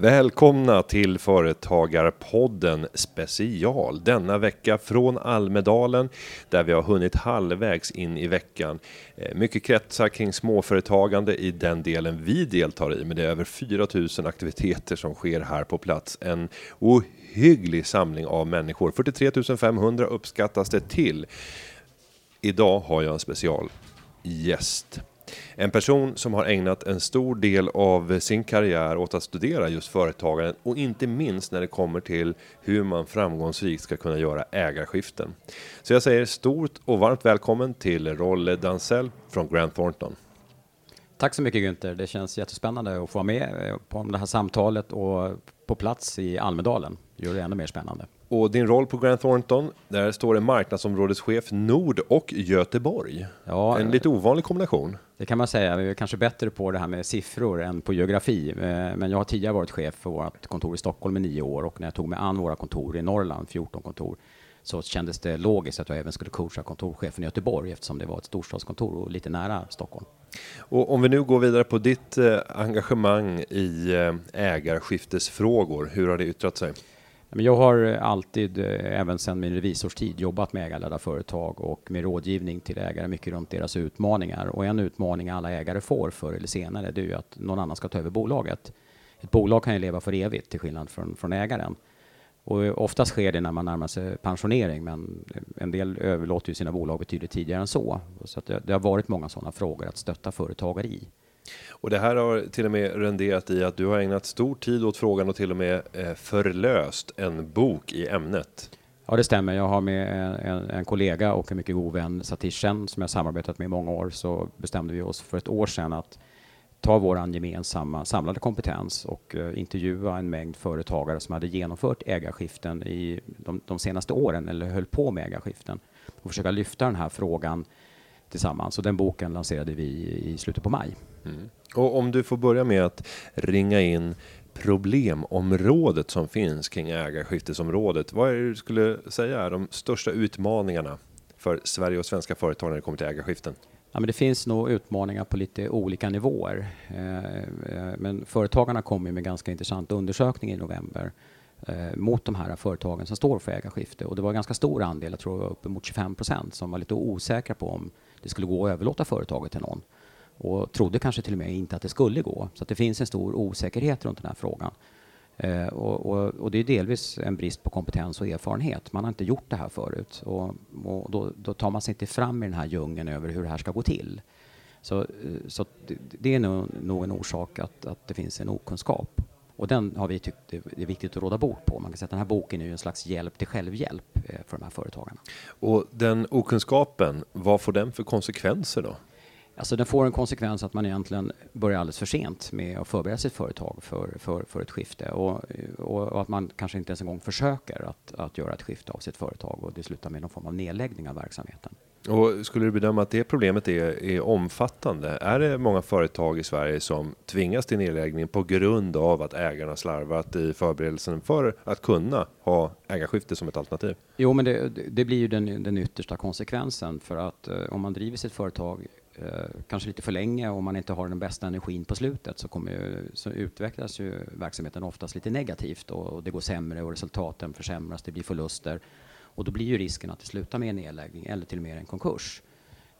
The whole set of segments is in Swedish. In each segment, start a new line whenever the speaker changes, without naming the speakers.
Välkomna till Företagarpodden special denna vecka från Almedalen där vi har hunnit halvvägs in i veckan. Eh, mycket kretsar kring småföretagande i den delen vi deltar i, men det är över 4000 aktiviteter som sker här på plats. En ohygglig samling av människor. 43 500 uppskattas det till. Idag har jag en specialgäst. En person som har ägnat en stor del av sin karriär åt att studera just företagande och inte minst när det kommer till hur man framgångsrikt ska kunna göra ägarskiften. Så jag säger stort och varmt välkommen till Rolle Dansell från Grant Thornton.
Tack så mycket Günther. Det känns jättespännande att få vara med på det här samtalet och på plats i Almedalen. Det gör det ännu mer spännande.
Och din roll på Grant Thornton, där står det marknadsområdeschef Nord och Göteborg.
Ja,
En lite ovanlig kombination.
det kan man säga. Vi är kanske bättre på det här med siffror än på geografi. Eh, Men jag har tidigare varit chef för vårt kontor i Stockholm i nio år och när jag tog mig an våra kontor i Norrland, 14 kontor, så kändes det logiskt att jag även skulle coacha kontorschefen i Göteborg eftersom det var ett storstadskontor och lite nära Stockholm.
Och om vi nu går vidare på ditt eh, engagemang i eh, ägarskiftesfrågor, hur har det yttrat sig?
Jag har alltid, eh, även sedan min revisorstid, jobbat med ägarledda företag och med rådgivning till ägare mycket runt deras utmaningar. Och en utmaning alla ägare får förr eller senare, det är ju att någon annan ska ta över bolaget. Ett bolag kan ju leva för evigt, till skillnad från, från ägaren. Och oftast sker det när man närmar sig pensionering, men en del överlåter ju sina bolag betydligt tidigare än så. Så att det, det har varit många sådana frågor att stötta företagare i.
Och det här har till och med renderat i att du har ägnat stor tid åt frågan och till och med eh, förlöst en bok i ämnet.
Ja, det stämmer. Jag har med en, en, en kollega och en mycket god vän, Satishen, som jag samarbetat med i många år, så bestämde vi oss för ett år sedan att ta vår gemensamma samlade kompetens och eh, intervjua en mängd företagare som hade genomfört ägarskiften i de, de senaste åren eller höll på med ägarskiften och försöka lyfta den här frågan tillsammans. Och den boken lanserade vi i, slutet på maj.
Och om du får börja med att ringa in problemområdet som finns kring ägarskiftesområdet. Vad är det du skulle säga är de största utmaningarna för Sverige och svenska företag när det kommer till ägarskiften?
Ja, men det finns nog utmaningar på lite olika nivåer. Eh, eh, Men företagarna kom med ganska intressant undersökning i november Eh, mot de här företagen som står för ägarskifte. Och det var en ganska stor andel, jag tror uppemot 25 procent, som var lite osäkra på om det skulle gå att överlåta företaget till någon. Och trodde kanske till och med inte att det skulle gå. Så att det finns en stor osäkerhet runt den här frågan. Eh, och, och, och det är delvis en brist på kompetens och erfarenhet. Man har inte gjort det här förut och, och då, då tar man sig inte fram i den här djungeln över hur det här ska gå till. Så, eh, så det, det är nog, nog en orsak att, att det finns en okunskap. Och den har vi tyckt det är viktigt att råda bot på. Man kan säga att den här boken är en slags hjälp till självhjälp eh, för de här företagarna.
Och den okunskapen, vad får den för konsekvenser då?
Alltså den får en konsekvens att man egentligen börjar alldeles för sent med att förbereda sitt företag för, för, för ett skifte och, och, och att man kanske inte ens en gång försöker att, att göra ett skifte av sitt företag och det slutar med någon form av nedläggning av verksamheten.
Och skulle du bedöma att det problemet är, är omfattande? Är det många företag i Sverige som tvingas till nedläggning på grund av att ägarna slarvat i förberedelsen för att kunna ha ägarskifte som ett alternativ?
Jo, men det, det blir ju den, den yttersta konsekvensen för att eh, om man driver sitt företag eh, kanske lite för länge och man inte har den bästa energin på slutet så, kommer ju, så utvecklas ju verksamheten oftast lite negativt och, och det går sämre och resultaten försämras, det blir förluster och då blir ju risken att det slutar med en nedläggning eller till och med en konkurs.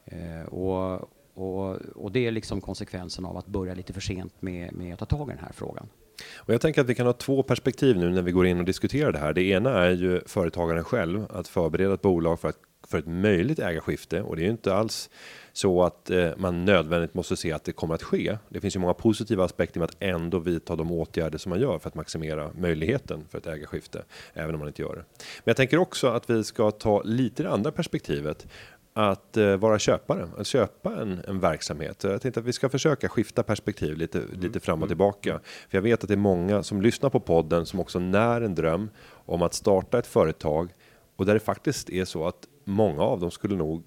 Eh, och, och, och det är liksom konsekvensen av att börja lite för sent med, med att ta tag i den här frågan.
Och jag tänker att vi kan ha två perspektiv nu när vi går in och diskuterar det här. Det ena är ju företagaren själv att förbereda ett bolag för att för ett möjligt ägarskifte och det är ju inte alls så att eh, man nödvändigt måste se att det kommer att ske. Det finns ju många positiva aspekter med att ändå vidta de åtgärder som man gör för att maximera möjligheten för ett ägarskifte, även om man inte gör det. Men jag tänker också att vi ska ta lite det andra perspektivet att eh, vara köpare, att köpa en, en verksamhet. Så Jag tänkte att vi ska försöka skifta perspektiv lite, lite fram och tillbaka. För jag vet att det är många som lyssnar på podden som också när en dröm om att starta ett företag och där det faktiskt är så att många av dem skulle nog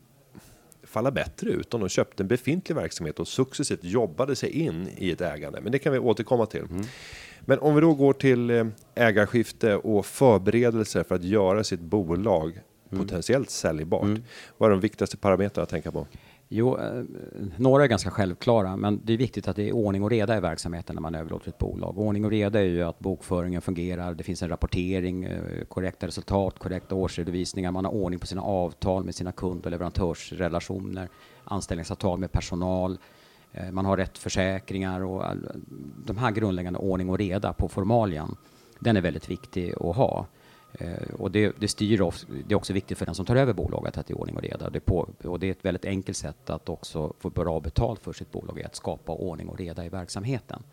falla bättre ut om de köpte en befintlig verksamhet och successivt jobbade sig in i ett ägande. Men det kan vi återkomma till. Men om vi då går till eh, ägarskifte och förberedelser för att göra sitt bolag potentiellt säljbart. Vad är de viktigaste parametrarna att tänka på?
Jo, eh, några är ganska självklara, men det är viktigt att det är ordning och reda i verksamheten när man överlåter ett bolag. Ordning och reda är ju att bokföringen fungerar, det finns en rapportering, eh, korrekta resultat, korrekta årsredovisningar, man har ordning på sina avtal med sina kund och leverantörsrelationer, anställningsavtal med personal, eh, man har rätt försäkringar och de här grundläggande ordning och reda på formalian, den är väldigt viktig att ha. Eh, och det, det, styr oss, det är också viktigt för den som tar över bolaget att det är ordning och reda. Det på, och det är ett väldigt enkelt sätt att också få bra betalt för sitt bolag, är att skapa ordning och reda i verksamheten.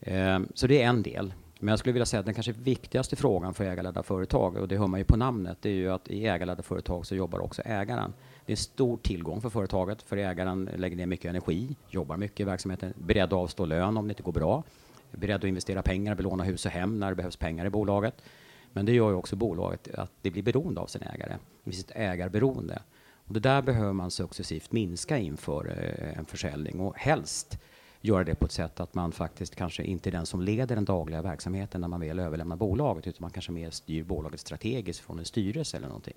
Ehm, så det är en del. Men jag skulle vilja säga att den kanske viktigaste frågan för ägarledda företag, och det hör man ju på namnet, det är ju att i ägarledda företag så jobbar också ägaren. Det är en stor tillgång för företaget, för ägaren lägger ner mycket energi, jobbar mycket i verksamheten, beredd att avstå lön om det inte går bra, beredd att investera pengar, belåna hus och hem när det behövs pengar i bolaget. Men det gör ju också bolaget att det blir beroende av sin ägare. Det finns ett ägarberoende. Och det där behöver man successivt minska inför eh, en försäljning och helst göra det på ett sätt att man faktiskt kanske inte är den som leder den dagliga verksamheten när man väl överlämnar bolaget utan man kanske mer styr bolaget strategiskt från en styrelse eller någonting.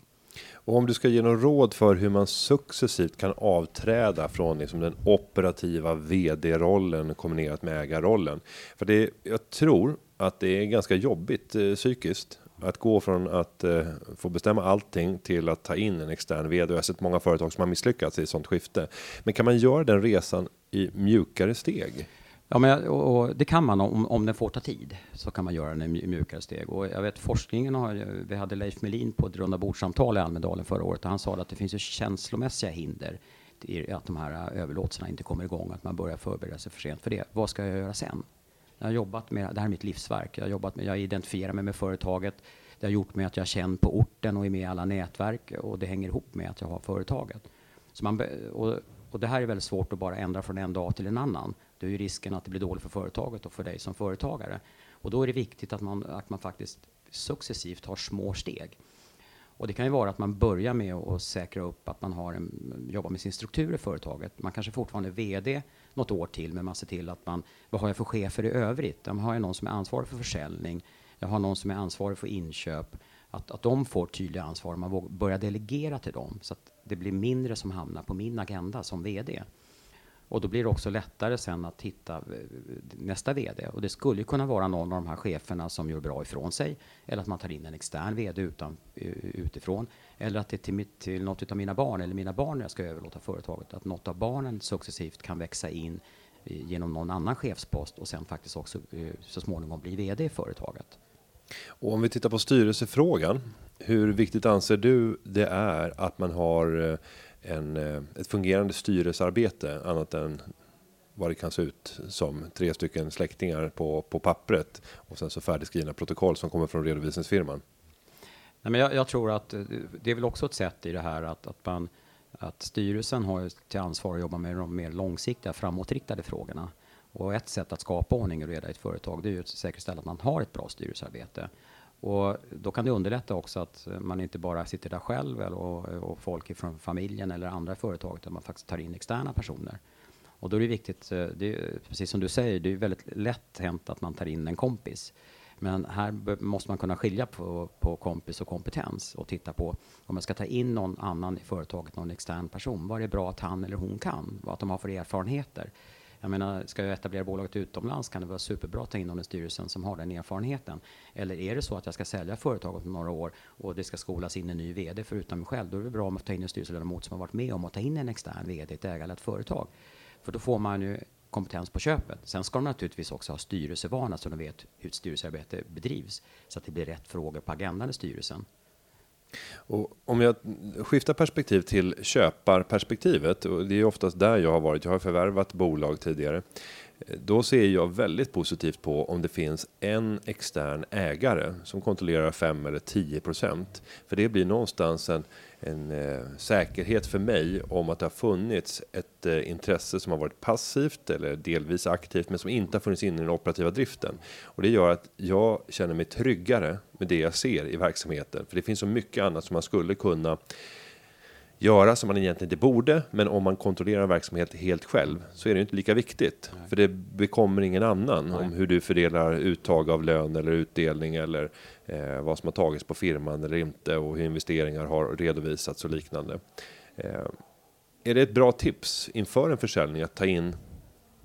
Och om du ska ge någon råd för hur man successivt kan avträda från liksom den operativa vd-rollen kombinerat med ägarrollen. För det, jag tror att det är ganska jobbigt eh, psykiskt att gå från att eh, få bestämma allting till att ta in en extern vd. Jag har sett många företag som har misslyckats i ett sånt skifte. Men kan man göra den resan i mjukare steg?
Ja, men, och, och det kan man om, om den får ta tid. Så kan man göra den i mjukare steg. Och jag vet forskningen har, vi hade Leif Melin på ett rundabordssamtal i Almedalen förra året och han sa att det finns ju känslomässiga hinder i att de här överlåtelserna inte kommer igång, att man börjar förbereda sig för sent för det. Vad ska jag göra sen? Jag har jobbat med, det här är mitt livsverk. Jag har jobbat med, jag identifierar mig med företaget. Det har gjort mig att jag känner på orten och är med i alla nätverk och det hänger ihop med att jag har företaget. Så man, och, och det här är väldigt svårt att bara ändra från en dag till en annan. Det är ju risken att det blir dåligt för företaget och för dig som företagare. Och då är det viktigt att man, att man faktiskt successivt har små steg. Och det kan ju vara att man börjar med att säkra upp att man har en, jobbar med sin struktur i företaget. Man kanske fortfarande är VD något år till, men man ser till att man, vad har jag för chefer i övrigt? Har jag någon som är ansvarig för försäljning, jag har någon som är ansvarig för inköp, att, att de får tydliga ansvar, man börjar delegera till dem, så att det blir mindre som hamnar på min agenda som VD. Och då blir det också lättare sen att hitta eh, nästa VD. Och det skulle kunna vara någon av de här cheferna som gör bra ifrån sig. Eller att man tar in en extern VD utan, eh, utifrån. Eller att det är till, mitt, till något av mina barn eller mina barn när jag ska överlåta företaget. Att något av barnen successivt kan växa in eh, genom någon annan chefspost och sen faktiskt också så småningom bli VD i företaget.
Och om vi tittar på styrelsefrågan. Hur viktigt anser du det är att man har en, eh, ett fungerande styrelsearbete annat än vad det kan se ut som tre stycken släktingar på, på pappret och sen så färdigskrivna protokoll som kommer från redovisningsfirman.
Nej, men jag, jag, tror att eh, det är väl också ett sätt i det här att, att, man, att styrelsen har till ansvar att jobba med de mer långsiktiga framåtriktade frågorna. Och ett sätt att skapa ordning och reda i ett företag det är ju att säkerställa att man har ett bra styrelsearbete. Och då kan det underlätta också att man inte bara sitter där själv eller, och, och folk från familjen eller andra företag utan man faktiskt tar in externa personer. Och då är det viktigt, eh, det är, precis som du säger, det är väldigt lätt hänt att man tar in en kompis. Men här måste man kunna skilja på, på kompis och kompetens och titta på om man ska ta in någon annan i företaget, någon extern person. Vad är det bra att han eller hon kan? Vad de har för erfarenheter? Jag menar, ska jag etablera bolaget utomlands kan det vara superbra att ta in någon i styrelsen som har den erfarenheten. Eller är det så att jag ska sälja företaget om några år och det ska skolas in en ny VD förutom mig själv, då är det bra att ta in en styrelseledamot som har varit med om att ta in en extern VD i ett ägarlett företag. För då får man ju kompetens på köpet. Sen ska de naturligtvis också ha styrelsevana så de vet hur ett styrelsearbete bedrivs så att det blir rätt frågor på agendan i styrelsen.
Och om jag skiftar perspektiv till köparperspektivet och det är oftast där jag har varit. Jag har förvärvat bolag tidigare. Då ser jag väldigt positivt på om det finns en extern ägare som kontrollerar 5 eller 10 procent. För det blir någonstans en, en eh, säkerhet för mig om att det har funnits ett eh, intresse som har varit passivt eller delvis aktivt men som inte har funnits inne i den operativa driften. Och det gör att jag känner mig tryggare med det jag ser i verksamheten. För det finns så mycket annat som man skulle kunna göra som man egentligen inte borde. Men om man kontrollerar verksamhet helt själv så är det inte lika viktigt. Nej. För det bekommer ingen annan Nej. om hur du fördelar uttag av lön eller utdelning eller eh, vad som har tagits på firman eller inte och hur investeringar har redovisats och liknande. Eh, är det ett bra tips inför en försäljning att ta in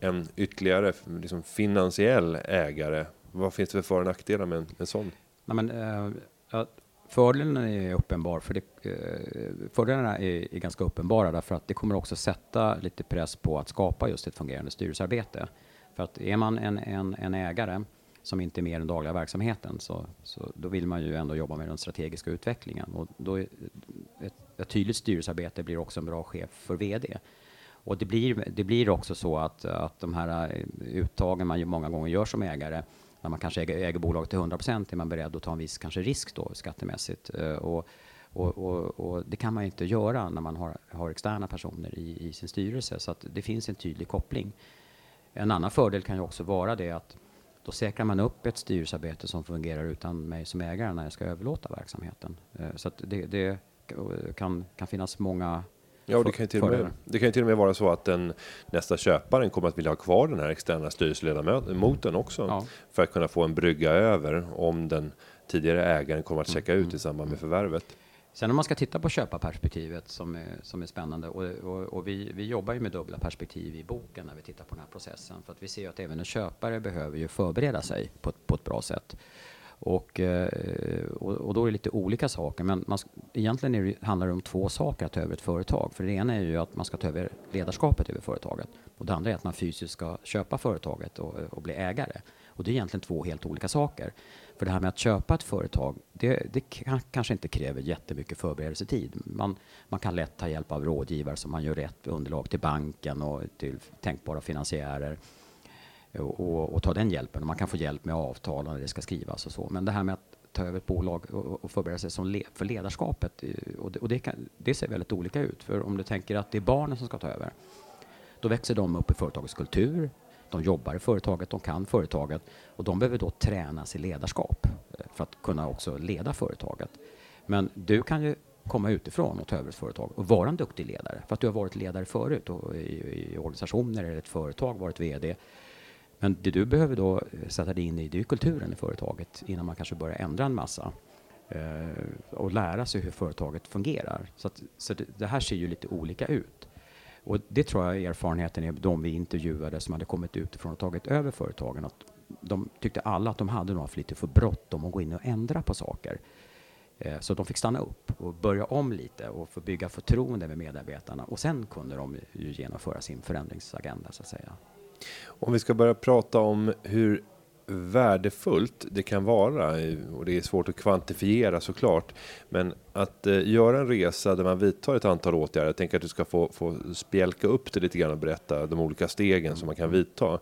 en ytterligare liksom finansiell ägare? Vad finns det för för och nackdelar med en, en sån?
Nej, men, eh, ja, fördelen är uppenbar, för det, eh, fördelarna är, är, ganska uppenbara därför att det kommer också sätta lite press på att skapa just ett fungerande styrelsearbete. För att är man en, en, en ägare som inte är med i den dagliga verksamheten så, så då vill man ju ändå jobba med den strategiska utvecklingen och då är ett, ett tydligt styrelsearbete blir också en bra chef för VD. Och det blir, det blir också så att, att de här eh, uttagen man ju många gånger gör som ägare, när man kanske äger, äger bolaget till 100 procent, är man beredd att ta en viss kanske risk då skattemässigt. Eh, och, och, och, och, det kan man inte göra när man har, har externa personer i, i sin styrelse, så att det finns en tydlig koppling. En annan fördel kan ju också vara det att då säkrar man upp ett styrelsearbete som fungerar utan mig som ägare när jag ska överlåta verksamheten. Eh, så det, det kan, kan finnas många
Ja, det kan, ju till och med, det kan till och med vara så att den nästa köparen kommer att vilja ha kvar den här externa styrelseledamoten också ja. för att kunna få en brygga över om den tidigare ägaren kommer att checka ut i samband med förvärvet.
Sen om man ska titta på köparperspektivet som är, som är spännande och, och, och, vi, vi jobbar ju med dubbla perspektiv i boken när vi tittar på den här processen för att vi ser ju att även en köpare behöver ju förbereda sig på, på ett bra sätt. Och, eh, och, och, då är det lite olika saker. Men man, egentligen är det, handlar det om två saker att ta över ett företag. För det ena är ju att man ska ta över ledarskapet över företaget. Och det andra är att man fysiskt ska köpa företaget och, och bli ägare. Och det är egentligen två helt olika saker. För det här med att köpa ett företag, det, det kan, kanske inte kräver jättemycket förberedelsetid. Man, man kan lätt ta hjälp av rådgivare som man gör rätt underlag till banken och till tänkbara finansiärer och, och, ta den hjälpen. Man kan få hjälp med avtal när det ska skrivas och så. Men det här med att ta över ett bolag och, och förbereda sig som le, för ledarskapet, eh, och, det, och det, kan, det, ser väldigt olika ut. För om du tänker att det är barnen som ska ta över, då växer de upp i företagets kultur, de jobbar i företaget, de kan företaget och de behöver då tränas i ledarskap eh, för att kunna också leda företaget. Men du kan ju komma utifrån och ta över ett företag och vara en duktig ledare för att du har varit ledare förut och i, i organisationer eller ett företag varit VD men det du behöver då eh, sätta dig in i, det är kulturen i företaget innan man kanske börjar ändra en massa. Eh, och lära sig hur företaget fungerar. Så, att, så det, det, här ser ju lite olika ut. Och det tror jag erfarenheten är de vi intervjuade som hade kommit utifrån och tagit över företagen. Att de tyckte alla att de hade nog haft lite för bråttom att gå in och ändra på saker. Eh, så de fick stanna upp och börja om lite och få bygga förtroende med medarbetarna. Och sen kunde de ju genomföra sin förändringsagenda så att säga.
Om vi ska börja prata om hur värdefullt det kan vara och det är svårt att kvantifiera såklart. Men att eh, göra en resa där man vidtar ett antal åtgärder. Jag tänker att du ska få, få spjälka upp det lite grann och berätta de olika stegen som man kan vidta.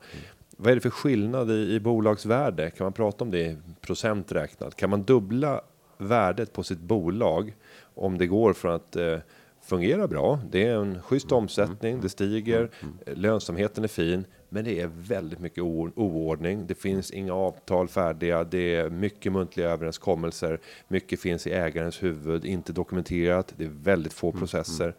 Vad är det för skillnad i, i bolagsvärde? Kan man prata om det i procent räknat? Kan man dubbla värdet på sitt bolag om det går från att eh, fungera bra. Det är en schysst omsättning, det stiger, lönsamheten är fin, men det är väldigt mycket oordning. Det finns inga avtal färdiga. Det är mycket muntliga överenskommelser. Mycket finns i ägarens huvud, inte dokumenterat. Det är väldigt få processer.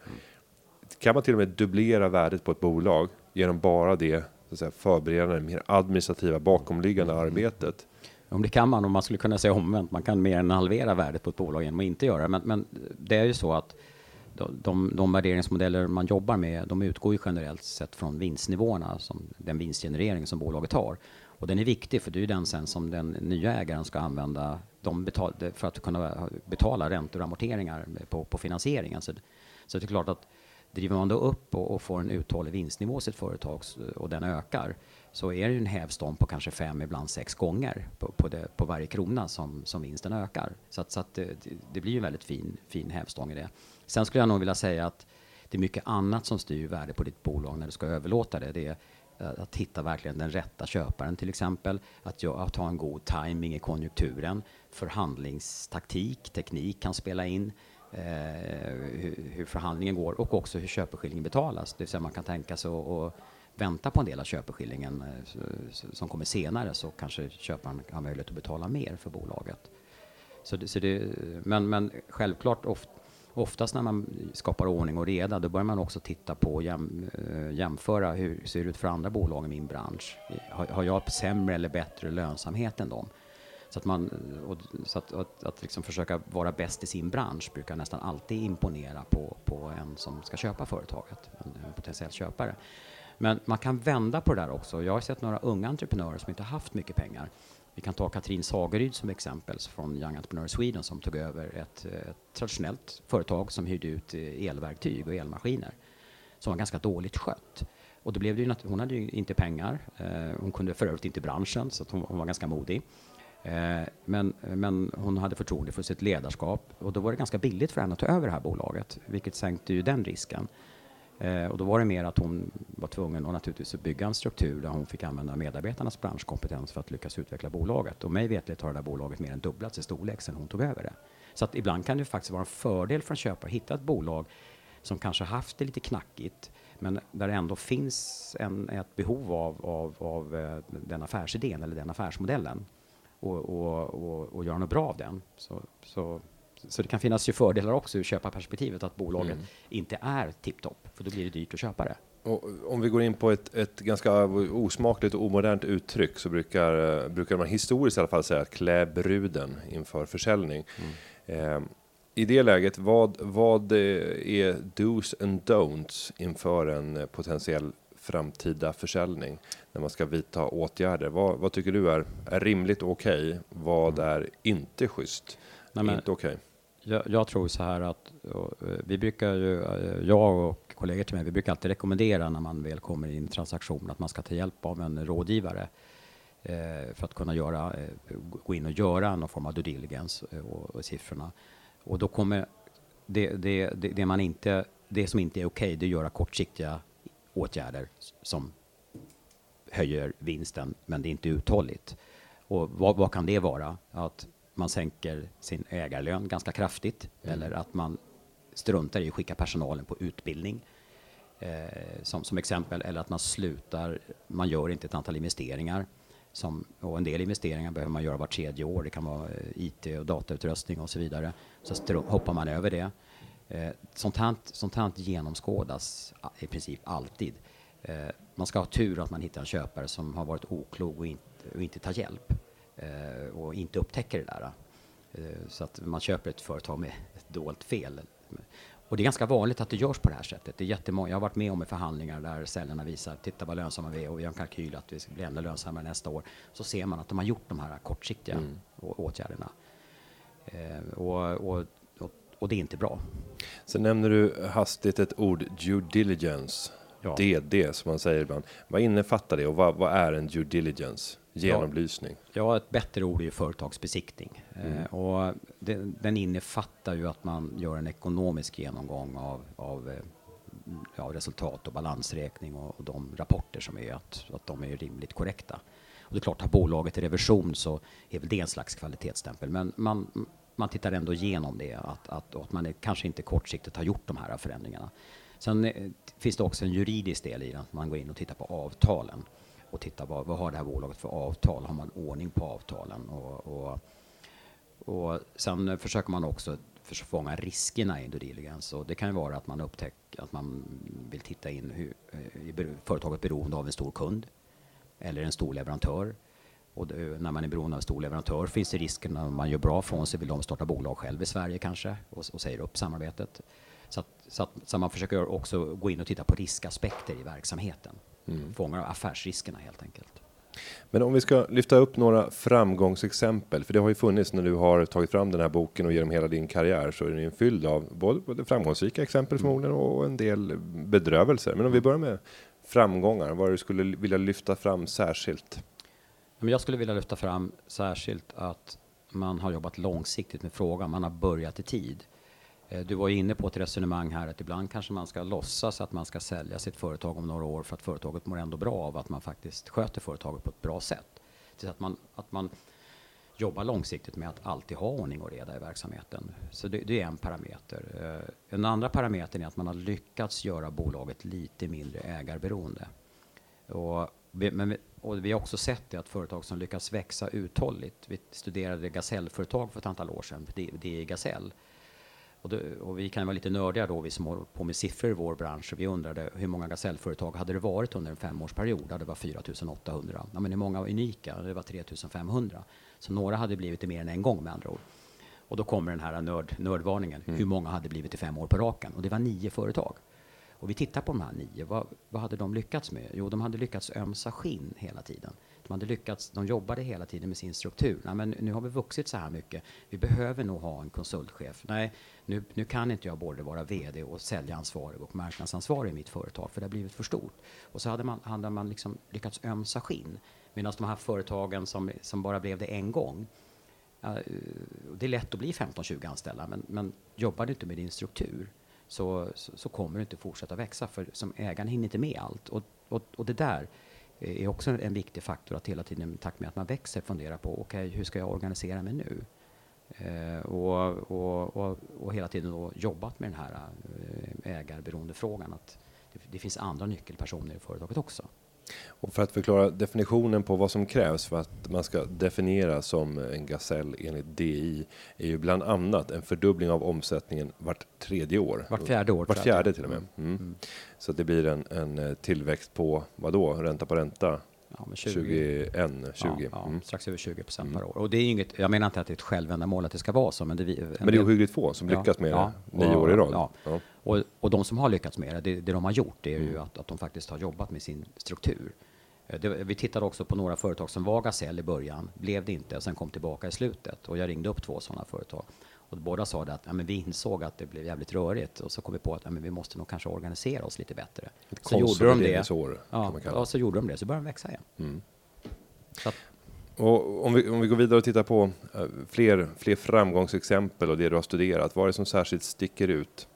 Kan man till och med dubblera värdet på ett bolag genom bara det så att säga, förberedande, mer administrativa bakomliggande arbetet?
Om det kan man, om man skulle kunna säga omvänt, man kan mer än halvera värdet på ett bolag genom att inte göra det. Men, men det är ju så att de, de värderingsmodeller man jobbar med, de utgår ju generellt sett från vinstnivåerna, som den vinstgenerering som bolaget har. Och den är viktig, för det är den sen som den nya ägaren ska använda de betal, för att kunna betala räntor och amorteringar på, på finansieringen. Så, så det är klart att driver man då upp och, och får en uthållig vinstnivå i sitt företag och den ökar, så är det en hävstång på kanske fem, ibland sex gånger på, på, det, på varje krona som, som vinsten ökar. Så, att, så att det, det, blir en väldigt fin, fin hävstång i det. Sen skulle jag nog vilja säga att det är mycket annat som styr värde på ditt bolag när du ska överlåta det. Det är eh, att hitta verkligen den rätta köparen till exempel. Att, att ha en god timing i konjunkturen. Förhandlingstaktik, teknik kan spela in. Eh, hur, hur, förhandlingen går och också hur köpeskillingen betalas. Det vill säga man kan tänka sig att vänta på en del av köpeskillingen eh, som kommer senare så kanske köparen har möjlighet att betala mer för bolaget. Så det, så det, men, men självklart ofta oftast när man skapar ordning och reda, då börjar man också titta på och jäm, eh, jämföra hur ser det ut för andra bolag i min bransch. Har, har, jag sämre eller bättre lönsamhet än dem? Så att, man, eh, och, så att, att, att liksom försöka vara bäst i sin bransch brukar nästan alltid imponera på, på en som ska köpa företaget, en, en potentiell köpare. Men man kan vända på det där också. Jag har sett några unga entreprenörer som inte haft mycket pengar. Vi kan ta Katrin Sageryd som exempel från Young Entrepreneur Sweden som tog över ett, ett traditionellt företag som hyrde ut eh, elverktyg och elmaskiner som var ganska dåligt skött. Och då blev det ju, hon hade ju inte pengar. Eh, hon kunde för övrigt inte branschen så hon, hon, var ganska modig. Eh, men, men hon hade förtroende för sitt ledarskap och då var det ganska billigt för henne att ta över det här bolaget, vilket sänkte ju den risken. Eh, och då var det mer att hon var tvungen att naturligtvis bygga en struktur där hon fick använda medarbetarnas branschkompetens för att lyckas utveckla bolaget. Och mig vetligt har det där bolaget mer än dubblats i storlek sedan hon tog över det. Så att ibland kan det faktiskt vara en fördel för en köpare att hitta ett bolag som kanske haft det lite knackigt, men där det ändå finns en, ett behov av, av, av eh, den affärsidén eller den affärsmodellen och, och, och, och göra något bra av den. Så, så så det kan finnas ju fördelar också ur köparperspektivet att bolaget mm. inte är tipptopp, för då blir det dyrt att köpa det.
Och om vi går in på ett, ett ganska osmakligt och omodernt uttryck så brukar, brukar man historiskt i alla fall säga att klä bruden inför försäljning. Mm. Eh, I det läget, vad, vad är dos and don'ts inför en potentiell framtida försäljning när man ska vidta åtgärder? Vad, vad tycker du är, är rimligt och okej? Okay? Vad mm. är inte schysst? Nej, men, inte okej? Okay?
Jag, jag, tror så här att eh, vi brukar ju, eh, jag och kollegor till mig, vi brukar alltid rekommendera när man väl kommer in i en transaktion att man ska ta hjälp av en rådgivare eh, för att kunna göra, eh, gå in och göra någon form av due diligence och, och siffrorna. Och då kommer det, det, det, det, man inte, det som inte är okej, okay, det är att göra kortsiktiga åtgärder som höjer vinsten, men det är inte uthålligt. Och vad, vad kan det vara? Att man sänker sin ägarlön ganska kraftigt mm. eller att man struntar i att skicka personalen på utbildning eh, som, som exempel eller att man slutar, man gör inte ett antal investeringar som, och en del investeringar behöver man göra var tredje år. Det kan vara eh, IT och datautrustning och så vidare. Så hoppar man över det. Eh, sånt, här, sånt här genomskådas i princip alltid. Eh, man ska ha tur att man hittar en köpare som har varit oklok och inte, och inte tar hjälp. Eh, och inte upptäcker det där. Eh, så att man köper ett företag med ett dolt fel. Och det är ganska vanligt att det görs på det här sättet. Det är jättemånga, jag har varit med om i förhandlingar där säljarna visar, titta vad lönsamma vi är och vi har en kalkyl att vi ska bli ännu lönsammare nästa år. Så ser man att de har gjort de här kortsiktiga mm. åtgärderna. Eh, och, och, och, och, det är inte bra.
Sen nämner du hastigt ett ord, due diligence. Ja. DD som man säger ibland. Vad innefattar det och vad, vad är en due diligence? Genomlysning.
Ja, ett bättre ord är ju företagsbesiktning. Mm. Eh, och det, den innefattar ju att man gör en ekonomisk genomgång av, av eh, ja, resultat och balansräkning och, och, de rapporter som är att, att de är rimligt korrekta. Och det är klart, har bolaget revision så är väl det en slags kvalitetsstämpel. Men man, man tittar ändå igenom det, att, att, att man är, kanske inte kortsiktigt har gjort de här förändringarna. Sen eh, finns det också en juridisk del i att man går in och tittar på avtalen och titta vad, vad har det här bolaget för avtal? Har man ordning på avtalen? Och, och, och sen försöker man också fånga riskerna i due diligence. Och det kan ju vara att man upptäcker att man vill titta in hur eh, är företaget beroende av en stor kund eller en stor leverantör. Och när man är beroende av en stor leverantör finns det risken när man gör bra från sig vill de starta bolag själv i Sverige kanske och, och säger upp samarbetet. Så, att, så, att, så man försöker också gå in och titta på riskaspekter i verksamheten. Mm. Fångar affärsriskerna helt enkelt.
Men om vi ska lyfta upp några framgångsexempel, för det har ju funnits när du har tagit fram den här boken och genom hela din karriär så är den ju fylld av både, framgångsrika exempel förmodligen och en del bedrövelser. Men om vi börjar med framgångar, vad du skulle vilja lyfta fram särskilt?
Jag skulle vilja lyfta fram särskilt att man har jobbat långsiktigt med frågan, man har börjat i tid. Eh, du var inne på ett resonemang här att ibland kanske man ska låtsas att man ska sälja sitt företag om några år för att företaget mår ändå bra av att man faktiskt sköter företaget på ett bra sätt. Så att man, att man jobbar långsiktigt med att alltid ha ordning och reda i verksamheten. Så det, det är en parameter. Eh, Den andra parametern är att man har lyckats göra bolaget lite mindre ägarberoende. Och, men vi, och vi har också sett det att företag som lyckas växa uthålligt. Vi studerade gasellföretag för ett antal år sedan, det, det är Gasell och, det, och, vi kan vara lite nördiga då, vi som håller på med siffror i vår bransch. Vi undrade hur många gasellföretag hade det varit under en femårsperiod? Ja, det var 4800. Ja, men hur många var unika? Det var 3500. Så några hade blivit det mer än en gång med andra ord. Och då kommer den här nörd, nördvarningen. Mm. Hur många hade blivit i fem år på raken? Och det var nio företag. Och vi tittar på de här nio. Vad, vad hade de lyckats med? Jo, de hade lyckats ömsa skinn hela tiden. De hade lyckats, de jobbade hela tiden med sin struktur. Nej, men nu har vi vuxit så här mycket. Vi behöver nog ha en konsultchef. Nej, nu, nu kan inte jag både vara VD och säljansvarig och marknadsansvarig i mitt företag, för det har blivit för stort. Och så hade man, hade man liksom lyckats ömsa skinn. Medan de här företagen som, som bara blev det en gång, det är lätt att bli 15-20 anställda, men, men jobbar du inte med din struktur så, så, så, kommer du inte fortsätta växa, för som ägaren hinner inte med allt. Och, och, och det där Eh, är också en viktig faktor att hela tiden i takt med att man växer fundera på okej, okay, hur ska jag organisera mig nu? Eh, och, och, och, och, hela tiden då jobbat med den här eh, ägarberoendefrågan att det, det finns andra nyckelpersoner i företaget också.
Och för att förklara definitionen på vad som krävs för att man ska definiera som en gasell enligt DI är ju bland annat en fördubbling av omsättningen vart tredje år.
Vart fjärde år.
Vart fjärde till och med. Mm. Mm. Så det blir en, en eh, tillväxt på vad då? Ränta på ränta? Ja, 20, 21, 20.
Ja, mm. Strax över 20 procent per mm. år. Och det är inget, jag menar inte att det är ett självändamål att det ska vara så, men det,
men det är ohyggligt få som lyckas med det nio år i rad.
Och, och de som har lyckats med det, det, det de har gjort, det är ju mm. att, att de faktiskt har jobbat med sin struktur. Eh, det, vi tittade också på några företag som var gasell i början, blev det inte, och sen kom tillbaka i slutet. Och jag ringde upp två sådana företag. Och båda sa det att ja, men vi insåg att det blev jävligt rörigt och så kom vi på att ja, men vi måste nog kanske organisera oss lite bättre.
Ett så gjorde de det. År,
ja, och så gjorde de det, så började de växa igen. Mm.
Att, och om, vi, om vi går vidare och tittar på uh, fler, fler framgångsexempel och det du har studerat, vad är det som särskilt sticker ut?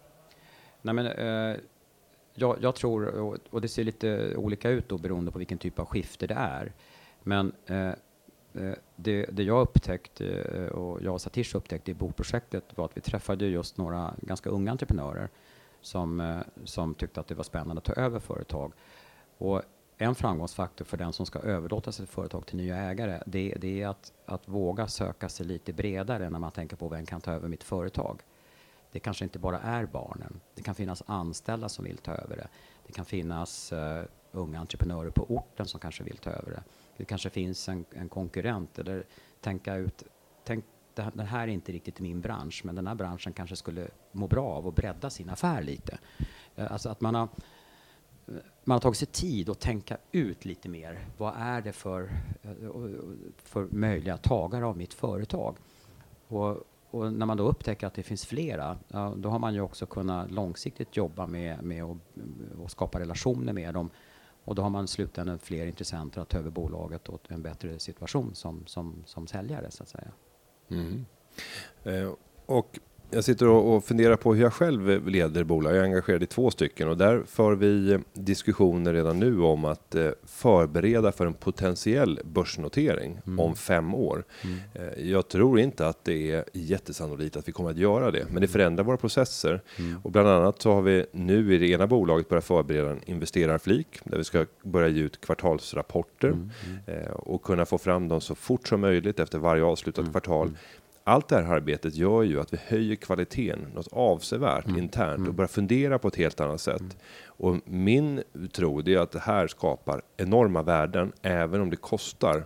Nej, men, uh, jag, jag, tror, och, och, det ser lite olika ut då beroende på vilken typ av skifte det är. Men uh, Eh, det, det, jag upptäckte eh, och jag och Satish upptäckte i boprojektet var att vi träffade just några ganska unga entreprenörer som, eh, som tyckte att det var spännande att ta över företag. Och en framgångsfaktor för den som ska överlåta sitt företag till nya ägare, det, det är att, att våga söka sig lite bredare när man tänker på vem kan ta över mitt företag. Det kanske inte bara är barnen. Det kan finnas anställda som vill ta över det. Det kan finnas uh, unga entreprenörer på orten som kanske vill ta över det. Det kanske finns en, en konkurrent eller tänka ut, tänk, det här är inte riktigt min bransch, men den här branschen kanske skulle må bra av att bredda sin affär lite. Eh, alltså att man har man har tagit sig tid att tänka ut lite mer. Vad är det för, eh, för möjliga tagare av mitt företag? Och, och, när man då upptäcker att det finns flera, då har man ju också kunnat långsiktigt jobba med, med att och skapa relationer med dem. Och då har man i slutändan fler intressenter att ta över bolaget och en bättre situation som, som, som säljare så att säga.
Mm. Eh, och jag sitter och funderar på hur jag själv leder bolag. Jag är engagerad i två stycken och där för vi diskussioner redan nu om att eh, förbereda för en potentiell börsnotering mm. om fem år. Mm. Eh, jag tror inte att det är jättesannolikt att vi kommer att göra det, men det förändrar våra processer mm. och bland annat så har vi nu i det ena bolaget börjat förbereda en investerarflik där vi ska börja ge ut kvartalsrapporter mm. Mm. Eh, och kunna få fram dem så fort som möjligt efter varje avslutat mm. kvartal allt det här arbetet gör ju att vi höjer kvaliteten något avsevärt mm. internt och mm. börjar fundera på ett helt annat sätt. Mm. Och min tro är att det här skapar enorma värden, även om det kostar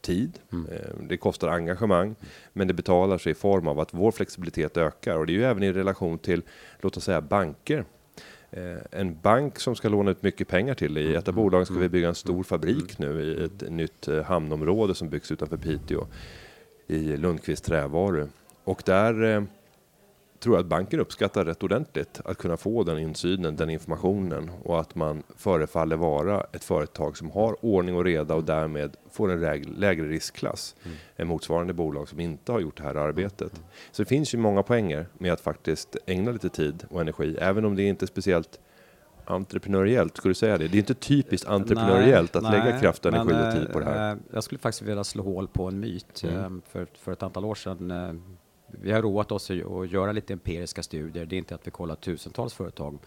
tid. Mm. Eh, det kostar engagemang, men det betalar sig i form av att vår flexibilitet ökar och det är ju även i relation till, låt oss säga banker. Eh, en bank som ska låna ut mycket pengar till dig. I ett av mm. bolagen ska vi bygga en stor fabrik nu i ett nytt eh, hamnområde som byggs utanför Piteå i Lundqvist Trävaru. Och där eh, tror jag att banken uppskattar rätt ordentligt att kunna få den insynen, den informationen och att man förefaller vara ett företag som har ordning och reda och därmed får en lägre riskklass mm. än motsvarande bolag som inte har gjort det här arbetet. Mm. Så det finns ju många poänger med att faktiskt ägna lite tid och energi, även om det inte är speciellt entreprenöriellt, skulle du säga det? Det är inte typiskt entreprenöriellt att nej, lägga kraft, energi och tid på det här.
Eh, jag skulle faktiskt vilja slå hål på en myt. Mm. Eh, för, för ett antal år sedan, eh, vi har roat oss att göra lite empiriska studier. Det är inte att vi kollar tusentals företag,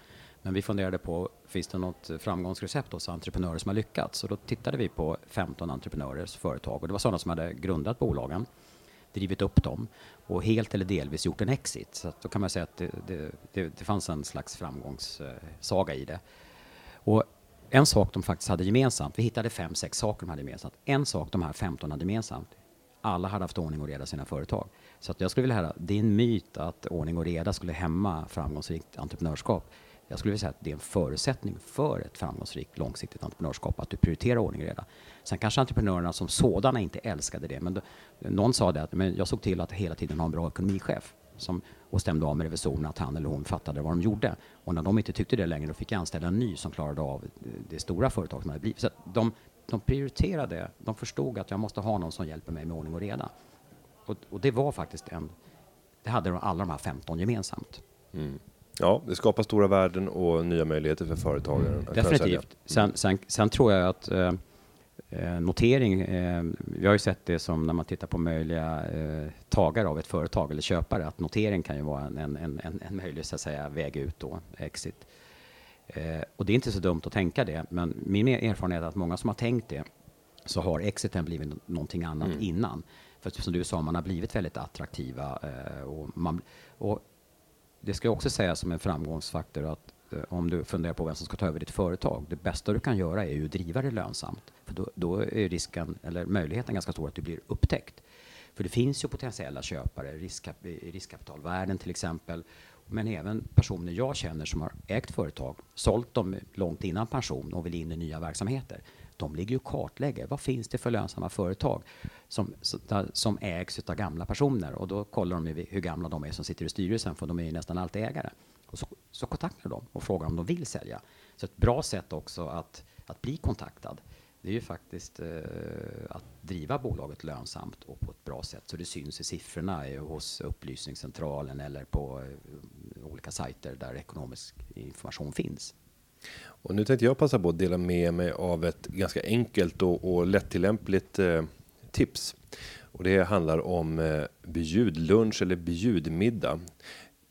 men vi funderade på, finns det något framgångsrecept hos entreprenörer som har lyckats? Och då tittade vi på 15 entreprenörers företag och det var sådana som hade grundat bolagen drivit upp dem och helt eller delvis gjort en exit. Så då kan man säga att det, det, det, det fanns en slags framgångssaga i det. Och en sak de faktiskt hade gemensamt, vi hittade fem, sex saker de hade gemensamt. En sak de här 15 hade gemensamt, alla hade haft ordning och reda i sina företag. Så att jag skulle vilja höra, det är en myt att ordning och reda skulle hämma framgångsrikt entreprenörskap. Jag skulle vilja säga att det är en förutsättning för ett framgångsrikt långsiktigt entreprenörskap, att du prioriterar ordning och reda. Sen kanske entreprenörerna som sådana inte älskade det, men då, någon sa det att men jag såg till att hela tiden ha en bra ekonomichef som, och stämde av med revisorerna att han eller hon fattade vad de gjorde. Och när de inte tyckte det längre, då fick jag anställa en ny som klarade av det stora företag som hade blivit. Så de, de prioriterade, de förstod att jag måste ha någon som hjälper mig med ordning och reda. Och, och det var faktiskt en, det hade de, alla de här 15 gemensamt.
Mm. Ja, det skapar stora värden och nya möjligheter för företagaren.
Definitivt. Sen, sen, sen, tror jag att eh, eh, notering, eh, vi har ju sett det som när man tittar på möjliga eh, tagare av ett företag eller köpare, att notering kan ju vara en, en, en, en möjlig så att säga, väg ut då, exit. Eh, och det är inte så dumt att tänka det, men min erfarenhet är att många som har tänkt det, så har exiten blivit någonting annat mm. innan. För som du sa, man har blivit väldigt attraktiva eh, och, man, och det ska jag också säga som en framgångsfaktor att eh, om du funderar på vem som ska ta över ditt företag, det bästa du kan göra är ju att driva det lönsamt. För då, då är risken, eller möjligheten ganska stor att du blir upptäckt. För det finns ju potentiella köpare, riskkap eh, riskkapitalvärden till exempel, men även personer jag känner som har ägt företag, sålt dem långt innan pension och vill in i nya verksamheter. De ligger och kartlägger. Vad finns det för lönsamma företag som, som ägs av gamla personer? Och då kollar de hur gamla de är som sitter i styrelsen, för de är ju nästan alltid ägare. Och så, så kontaktar de och frågar om de vill sälja. Så ett bra sätt också att, att bli kontaktad det är ju faktiskt eh, att driva bolaget lönsamt och på ett bra sätt så det syns i siffrorna eh, hos upplysningscentralen eller på eh, olika sajter där ekonomisk information finns.
Och nu tänkte jag passa på att dela med mig av ett ganska enkelt och, och lättillämpligt eh, tips. Och det handlar om eh, bjudlunch eller bjudmiddag.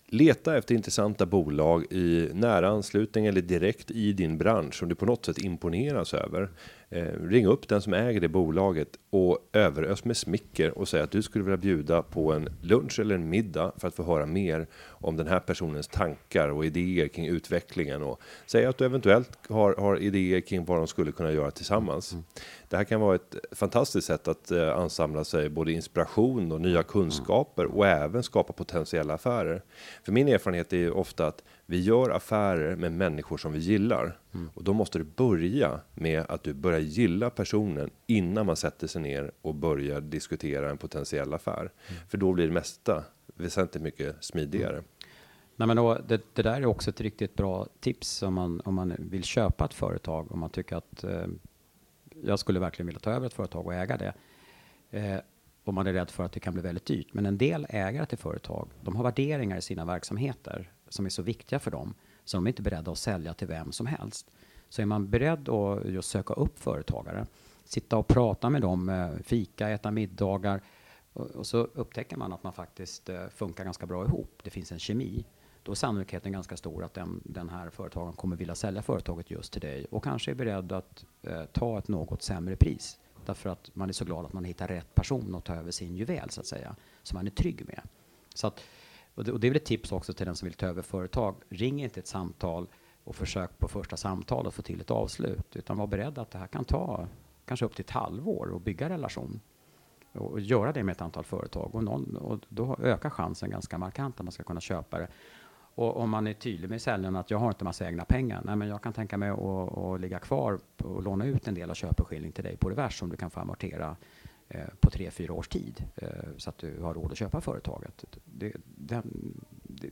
Leta efter intressanta bolag i nära anslutning eller direkt i din bransch som du på något sätt imponeras över. Eh, ring upp den som äger det bolaget och överös med smicker och säg att du skulle vilja bjuda på en lunch eller en middag för att få höra mer om den här personens tankar och idéer kring utvecklingen och säg att du eventuellt har, har idéer kring vad de skulle kunna göra tillsammans. Mm. Det här kan vara ett fantastiskt sätt att eh, ansamla sig både inspiration och nya kunskaper och även skapa potentiella affärer. För min erfarenhet är ju ofta att vi gör affärer med människor som vi gillar mm. och då måste det börja med att du börjar gilla personen innan man sätter sig ner och börjar diskutera en potentiell affär. Mm. För då blir det mesta väsentligt mycket smidigare. Mm.
Nej, men då, det, det, där är också ett riktigt bra tips om man, om man vill köpa ett företag. Om man tycker att eh, jag skulle verkligen vilja ta över ett företag och äga det. Eh, och man är rädd för att det kan bli väldigt dyrt. Men en del ägare till företag, de har värderingar i sina verksamheter som är så viktiga för dem, så de är inte beredda att sälja till vem som helst. Så är man beredd att just söka upp företagare, sitta och prata med dem, eh, fika, äta middagar, och, så upptäcker man att man faktiskt eh, funkar ganska bra ihop. Det finns en kemi. Då är sannolikheten ganska stor att den, den här företagaren kommer vilja sälja företaget just till dig och kanske är beredd att eh, ta ett något sämre pris. Därför att man är så glad att man hittar rätt person att ta över sin juvel så att säga, som man är trygg med. Så att, och det, och det är väl ett tips också till den som vill ta över företag. Ring inte ett samtal och försök på första samtalet få till ett avslut, utan var beredd att det här kan ta kanske upp till ett halvår att bygga relation och göra det med ett antal företag och, någon, och då ökar chansen ganska markant att man ska kunna köpa det. Och om man är tydlig med säljaren att jag har inte massa egna pengar, nej men jag kan tänka mig att, att ligga kvar och låna ut en del av köpeskilling till dig på revers som du kan få amortera på tre, fyra års tid eh, så att du har råd att köpa företaget. Det, det,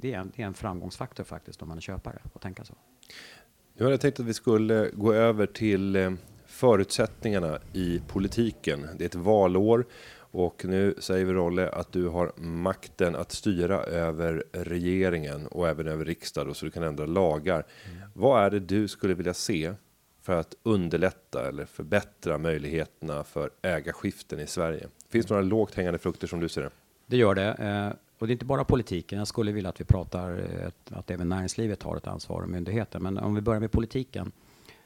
det, är en, det är en framgångsfaktor faktiskt om man är köpare att tänka så.
Nu hade jag tänkt att vi skulle gå över till eh, förutsättningarna i politiken. Det är ett valår och nu säger vi Rolle att du har makten att styra över regeringen och även över riksdagen så du kan ändra lagar. Mm. Vad är det du skulle vilja se för att underlätta eller förbättra möjligheterna för ägarskiften i Sverige? Finns det några lågt hängande frukter som du ser det?
Det gör det. Eh, och det är inte bara politiken. Jag skulle vilja att vi pratar eh, att även näringslivet har ett ansvar och myndigheter. Men om vi börjar med politiken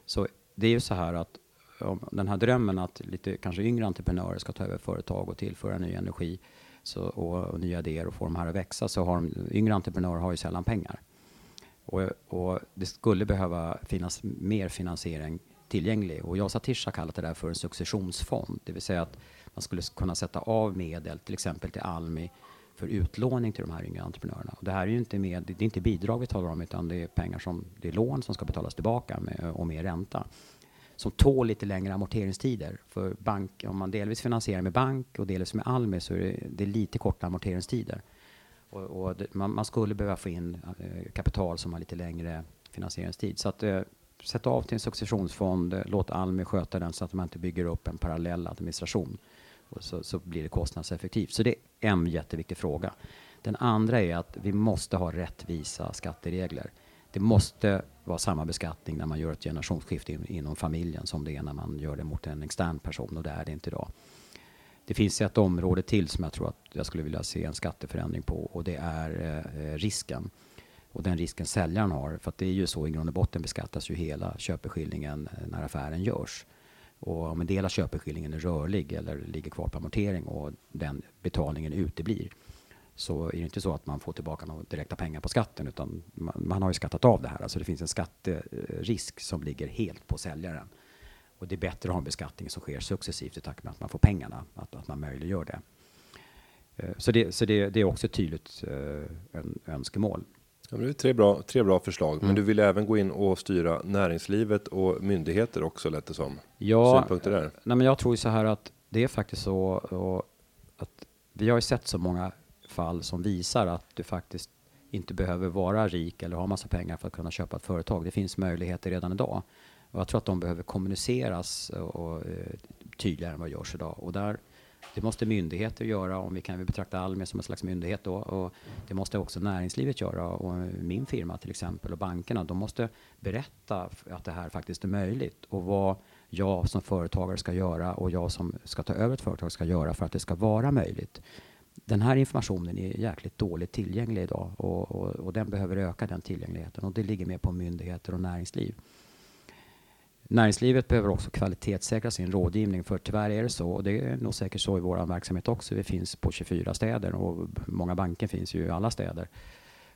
så det är ju så här att om den här drömmen att lite kanske yngre entreprenörer ska ta över företag och tillföra ny energi. så, och, och, nya idéer och få de här att växa så har de, yngre entreprenörer har ju sällan pengar. Och, och det skulle behöva finnas mer finansiering tillgänglig. Och jag och Satish har kallat det där för en successionsfond, det vill säga att man skulle kunna sätta av medel, till exempel till Almi, för utlåning till de här yngre entreprenörerna. Och det här är ju inte, med, det är inte bidrag vi talar om, utan det är pengar som, det är lån som ska betalas tillbaka med, och med ränta. Som tål lite längre amorteringstider. För bank, om man delvis finansierar med bank och delvis med Almi så är det, det är lite korta amorteringstider. Och, och det, man, man, skulle behöva få in eh, kapital som har lite längre finansieringstid. Så att eh, sätt av till en successionsfond, eh, låt Almi sköta den så att man inte bygger upp en parallell administration. Och så, så blir det kostnadseffektivt. Så det är en jätteviktig fråga. Den andra är att vi måste ha rättvisa skatteregler. Det måste vara samma beskattning när man gör ett generationsskifte in, inom familjen som det är när man gör det mot en extern person och det är det inte idag. Det finns ett område till som jag tror att jag skulle vilja se en skatteförändring på och det är eh, risken och den risken säljaren har. För att det är ju så i grund och botten beskattas ju hela köpeskillingen eh, när affären görs. Och om en del av köpeskillingen är rörlig eller ligger kvar på amortering och den betalningen uteblir så är det inte så att man får tillbaka några direkta pengar på skatten utan man, man har ju skattat av det här. Alltså det finns en skatterisk eh, som ligger helt på säljaren. Och det är bättre att ha en beskattning som sker successivt i takt med att man får pengarna, att, att man möjliggör det. Eh, så det, så det, det är också ett tydligt äh, önskemål.
Ja, det är tre bra, tre bra förslag, mm. men du vill även gå in och styra näringslivet och myndigheter också lät det som.
Ja, Synpunkter där? Nej, men jag tror så här att det är faktiskt så att vi har ju sett så många fall som visar att du faktiskt inte behöver vara rik eller ha massa pengar för att kunna köpa ett företag. Det finns möjligheter redan idag. Och jag tror att de behöver kommuniceras och, och, eh, tydligare än vad görs idag. Och där det måste myndigheter göra, om vi kan betrakta Almi som en slags myndighet då. Och det måste också näringslivet göra och min firma till exempel och bankerna. De måste berätta att det här faktiskt är möjligt och vad jag som företagare ska göra och jag som ska ta över ett företag ska göra för att det ska vara möjligt. Den här informationen är jäkligt dåligt tillgänglig idag och, och, och den behöver öka den tillgängligheten och det ligger mer på myndigheter och näringsliv. Näringslivet behöver också kvalitetssäkra sin rådgivning för tyvärr är det så och det är nog säkert så i vår verksamhet också. Vi finns på 24 städer och många banker finns ju i alla städer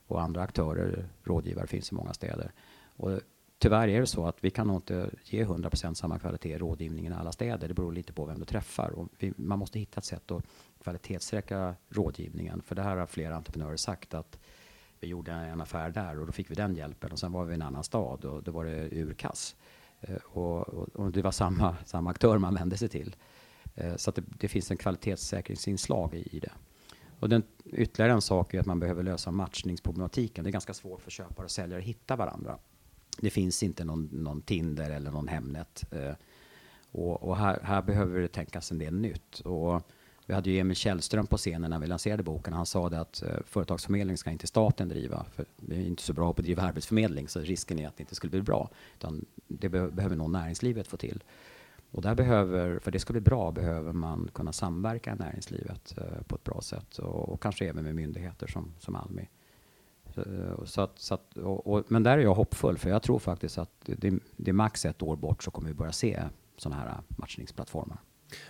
och andra aktörer, rådgivare finns i många städer. Och tyvärr är det så att vi kan nog inte ge 100% samma kvalitet i rådgivningen i alla städer. Det beror lite på vem du träffar och vi, man måste hitta ett sätt att kvalitetssäkra rådgivningen. För det här har flera entreprenörer sagt att vi gjorde en affär där och då fick vi den hjälpen och sen var vi i en annan stad och då var det urkass. Eh, och, och, och, det var samma, samma aktör man vände sig till. Eh, så att det, det finns en kvalitetssäkringsinslag i, i det. Och den, ytterligare en sak är att man behöver lösa matchningsproblematiken. Det är ganska svårt för köpare och säljare att hitta varandra. Det finns inte någon, någon Tinder eller någon Hemnet. Eh, och, och här, här, behöver det tänkas en del nytt. Och vi hade ju Emil Källström på scenen när vi lanserade boken. Han sa det att eh, företagsförmedling ska inte staten driva. För vi är inte så bra på att driva arbetsförmedling så risken är att det inte skulle bli bra. Utan det be behöver nog näringslivet få till. Och där behöver, för det ska bli bra, behöver man kunna samverka i näringslivet eh, på ett bra sätt och, och, kanske även med myndigheter som, som Almi. Så, eh, så att, så att, och, och, men där är jag hoppfull, för jag tror faktiskt att det, det är max ett år bort så kommer vi börja se sådana här eh, matchningsplattformar.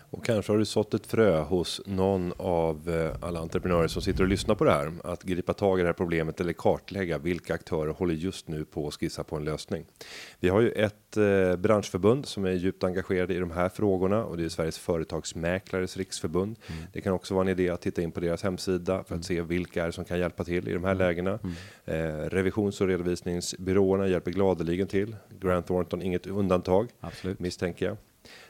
Och kanske har du sått ett frö hos någon av eh, alla entreprenörer som sitter och lyssnar på det här. Att gripa tag i det här problemet eller kartlägga vilka aktörer håller just nu på att skissa på en lösning. Vi har ju ett eh, branschförbund som är djupt engagerade i de här frågorna och det är Sveriges företagsmäklares riksförbund. Mm. Det kan också vara en idé att titta in på deras hemsida för att mm. se vilka är som kan hjälpa till i de här mm. lägena. Mm. Eh, revisions och redovisningsbyråerna hjälper gladeligen till. Grant Thornton inget undantag Absolut. misstänker jag.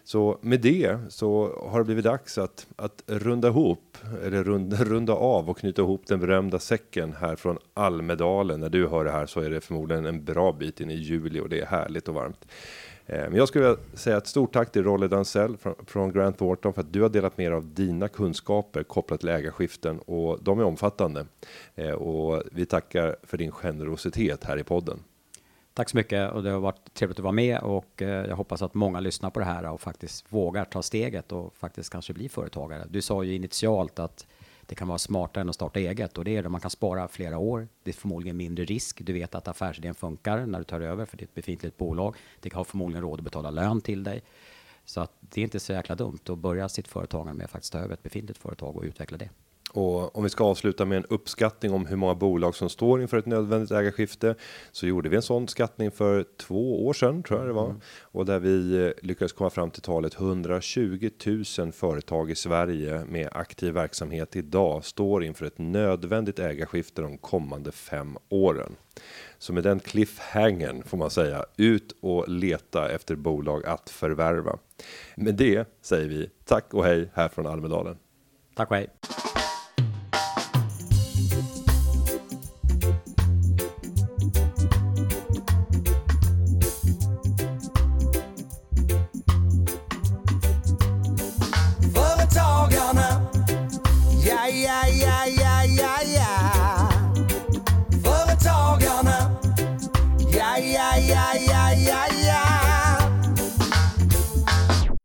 Så med det så har det blivit dags att, att runda ihop, eller runda, runda av och knyta ihop den berömda säcken här från Almedalen. När du hör det här så är det förmodligen en bra bit in i juli och det är härligt och varmt. Eh, men jag skulle vilja säga ett stort tack till Rolle Dansell från, Grant Thornton för att du har delat med dig av dina kunskaper kopplat till ägarskiften och de är omfattande. Eh, och vi tackar för din generositet här i podden.
Tack så mycket och det har varit trevligt att vara med och eh, jag hoppas att många lyssnar på det här och faktiskt vågar ta steget och faktiskt kanske bli företagare. Du sa ju initialt att det kan vara smartare än att starta eget och det är det. Man kan spara flera år. Det är förmodligen mindre risk. Du vet att affärsidén funkar när du tar över för ditt befintligt bolag. Det har förmodligen råd att betala lön till dig. Så att det är inte så jäkla dumt att börja sitt företagande med att faktiskt ta över ett befintligt företag och utveckla det.
Och om vi ska avsluta med en uppskattning om hur många bolag som står inför ett nödvändigt ägarskifte så gjorde vi en sån skattning för två år sedan tror jag det var mm. och där vi eh, lyckades komma fram till talet 120 000 företag i Sverige med aktiv verksamhet idag står inför ett nödvändigt ägarskifte de kommande fem åren. Så med den cliffhangern får man säga ut och leta efter bolag att förvärva. Med det säger vi tack och hej här från Almedalen.
Tack och hej.